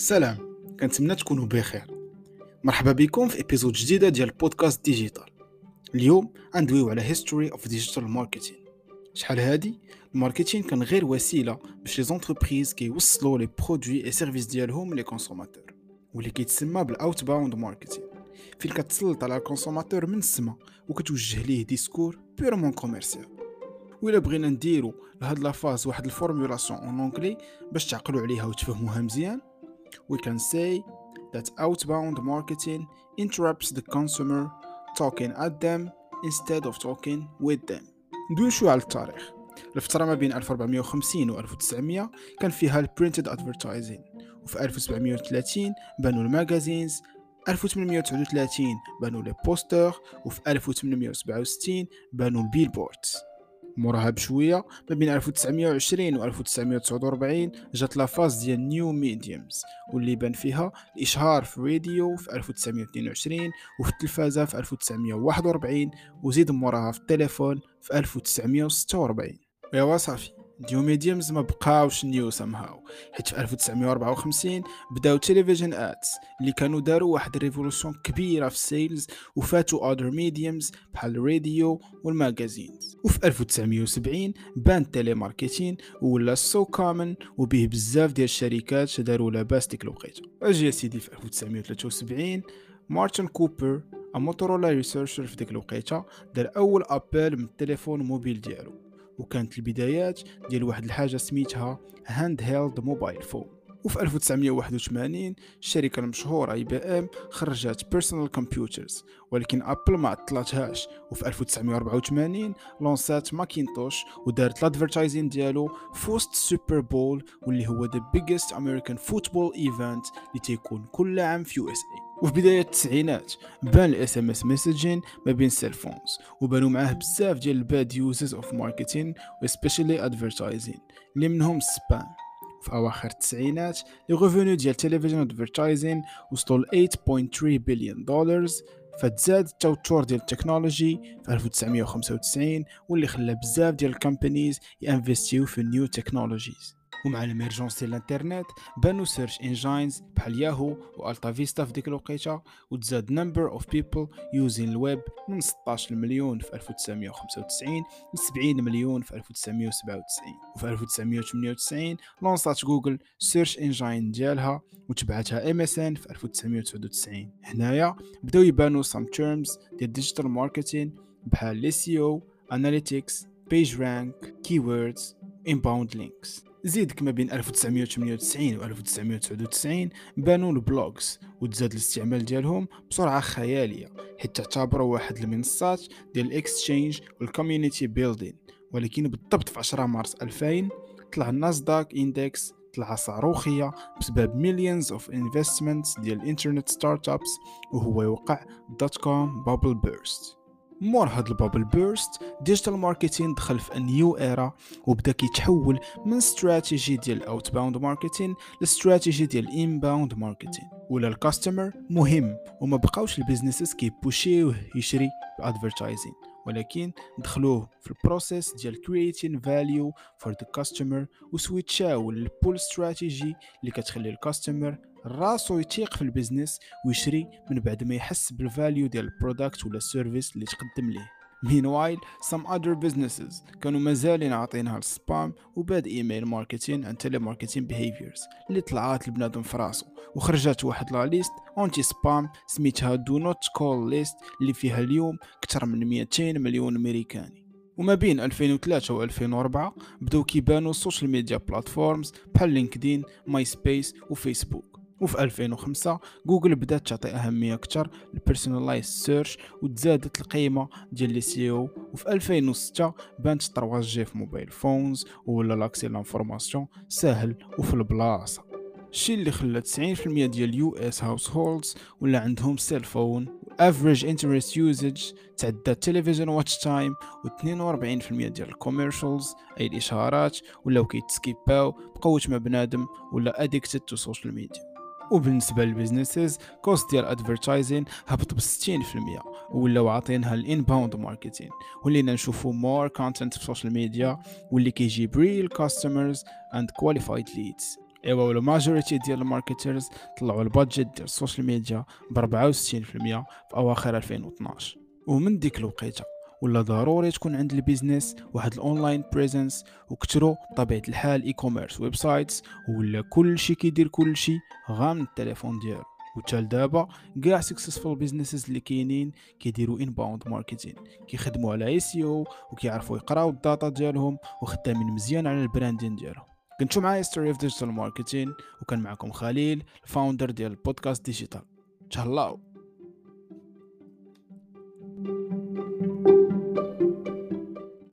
سلام. كنتمنى تكونوا بخير. مرحبا بكم في épisode جديدة ديال podcast digital اليوم غندويو على history of digital marketing شحال هادي؟ ال marketing كان غير وسيلة باش les entreprises كيوصلوا les produits et services ديالهم les consommateurs واللي كيتسمى بال outbound marketing فين كتسلط على ال consommateur من السما وكتوجه ليه discours purement commercial وإلا بغينا نديرو لهاد la phase واحد ال formulation en anglais باش تعقلوا عليها وتفهموها مزيان we can say that outbound marketing interrupts the consumer talking at them instead of talking with them. ندوي شوي على التاريخ الفترة ما بين 1450 و 1900 كان فيها ال printed advertising وفي 1730 بانوا ال magazines 1839 بانوا les posters وفي 1867 بانوا ال billboards. موراها بشويه ما بين 1920 و 1949 جات la phase ديال new mediums واللي بان فيها الإشهار في الراديو في 1922 وفي التلفازة في 1941 وزيد موراها في التليفون في 1946 ايوا صافي. new mediums ما بقاوش new somehow حيت في 1954 بداو television ads اللي كانوا داروا واحد revolution كبيرة في ال sales وفاتوا other mediums بحال الراديو وال magazines وفي 1970 بان ال telemarketing ولا so common وبيه بزاف ديال الشركات داروا لاباس ديك الوقيتة. أجي يا سيدي في 1973 مارتن كوبر Motorola researcher في ديك الوقيتة دار أول appel من التليفون موبيل ديالو. وكانت البدايات ديال واحد الحاجة سميتها handheld mobile phone وفي 1981 الشركة المشهورة IBM خرجت personal computers ولكن Apple ما عطلاتهاش وفي 1984 لونسات Macintosh ودارت ال advertising ديالو فوست Super Bowl واللي هو the biggest American football event اللي تيكون كل عام في USA. وفي بداية التسعينات بان ال SMS messaging ما بين ال cellphones وبانوا معاه بزاف ديال ال bad uses of marketing و specially advertising اللي منهم ال spam في أواخر التسعينات les revenus ديال ال television advertising وصلوا ل 8.3 بليون دولار فتزاد التوتر ديال ال technology في 1995 واللي خلى بزاف ديال ال companies ينفستيو في ال new technologies ومع ال émergence ديال الانترنت بانو search engines بحال Yahoo و AltaVista في ديك الوقيتة وتزاد number of people using ال web من 16 مليون في 1995 ل 70 مليون في 1997 وفي 1998 لونسات Google search engine ديالها وتبعتها MSN في 1999 هنايا بداو يبانو some terms ديال digital marketing بحال ال SEO analytics page rank keywords inbound links. زيد ما بين 1998 و 1999 بانوا ال blogs وتزاد الاستعمال ديالهم بسرعة خيالية حيت تعتبروا واحد المنصات ديال ال exchange وال community building. ولكن بالضبط في 10 مارس 2000 طلع ال NASDAQ index طلع صاروخية بسبب millions of investments ديال الانترنت start-ups وهو يوقع dot-com bubble burst مور هاد ال bubble burst. digital marketing دخل في new era وبدا كيتحول من استراتيجي ديال ال outbound marketing لاستراتيجي ديال ال inbound marketing ولا ال customer مهم وما بقاوش ال businesses كيبوشيوه يشري ب advertising ولكن دخلوه في ال process ديال creating value for the customer وسويتشاو لل pull strategy اللي كتخلي ال customer راسو يتيق في ال business ويشري من بعد ما يحس بال value ديال ال product ولا ال service اللي تقدم ليه. Meanwhile, some other businesses كانوا مازالين عاطينها ال spam و bad email marketing and telemarketing behaviors اللي طلعات لبنادم في راسو. وخرجت واحد la liste anti-spam سميتها do not call list اللي فيها اليوم أكثر من 200 مليون أمريكاني. وما بين 2003 و 2004 بداو كيبانوا ال social media platforms بحال LinkedIn MySpace و Facebook وفي 2005 جوجل بدات تعطي أهمية أكثر لل personalized search وتزادت القيمة ديال ال SEO. وفي 2006 بانت 3G في mobile phones ولا l'accès à l'information ساهل وفي البلاصة. الشيء اللي خلى 90% ديال US households ولا عندهم cell phone average internet usage تعدى التلفزيون watch time و42% ديال ال commercials أي الاشهارات ولاو كيت skip او بقوة ما بنادم ولا addicted to social media وبالنسبة لل businesses cost ديال advertising هبط ب 60% ولاو عاطينها ال inbound marketing. ولينا نشوفو more content في ال social media واللي كيجيب real customers and qualified leads إيوا ولا majority ديال ال marketers طلعوا ال budget ديال ال social media ب 64% في أواخر 2012 ومن ديك الوقيتة ولا ضروري تكون عند ال business واحد ال online presence وكترو بطبيعة الحال e-commerce websites ولا كلشي كيدير كلشي غا من التليفون ديالو. وتا دابا كاع successful businesses اللي كاينين كيديروا inbound marketing كيخدموا على SEO وكيعرفوا يقراو ال data ديالهم وخدامين مزيان على ال branding ديالهم. كنتو معايا story of digital marketing وكان معكم خليل ال founder ديال البودكاست digital تهلاو!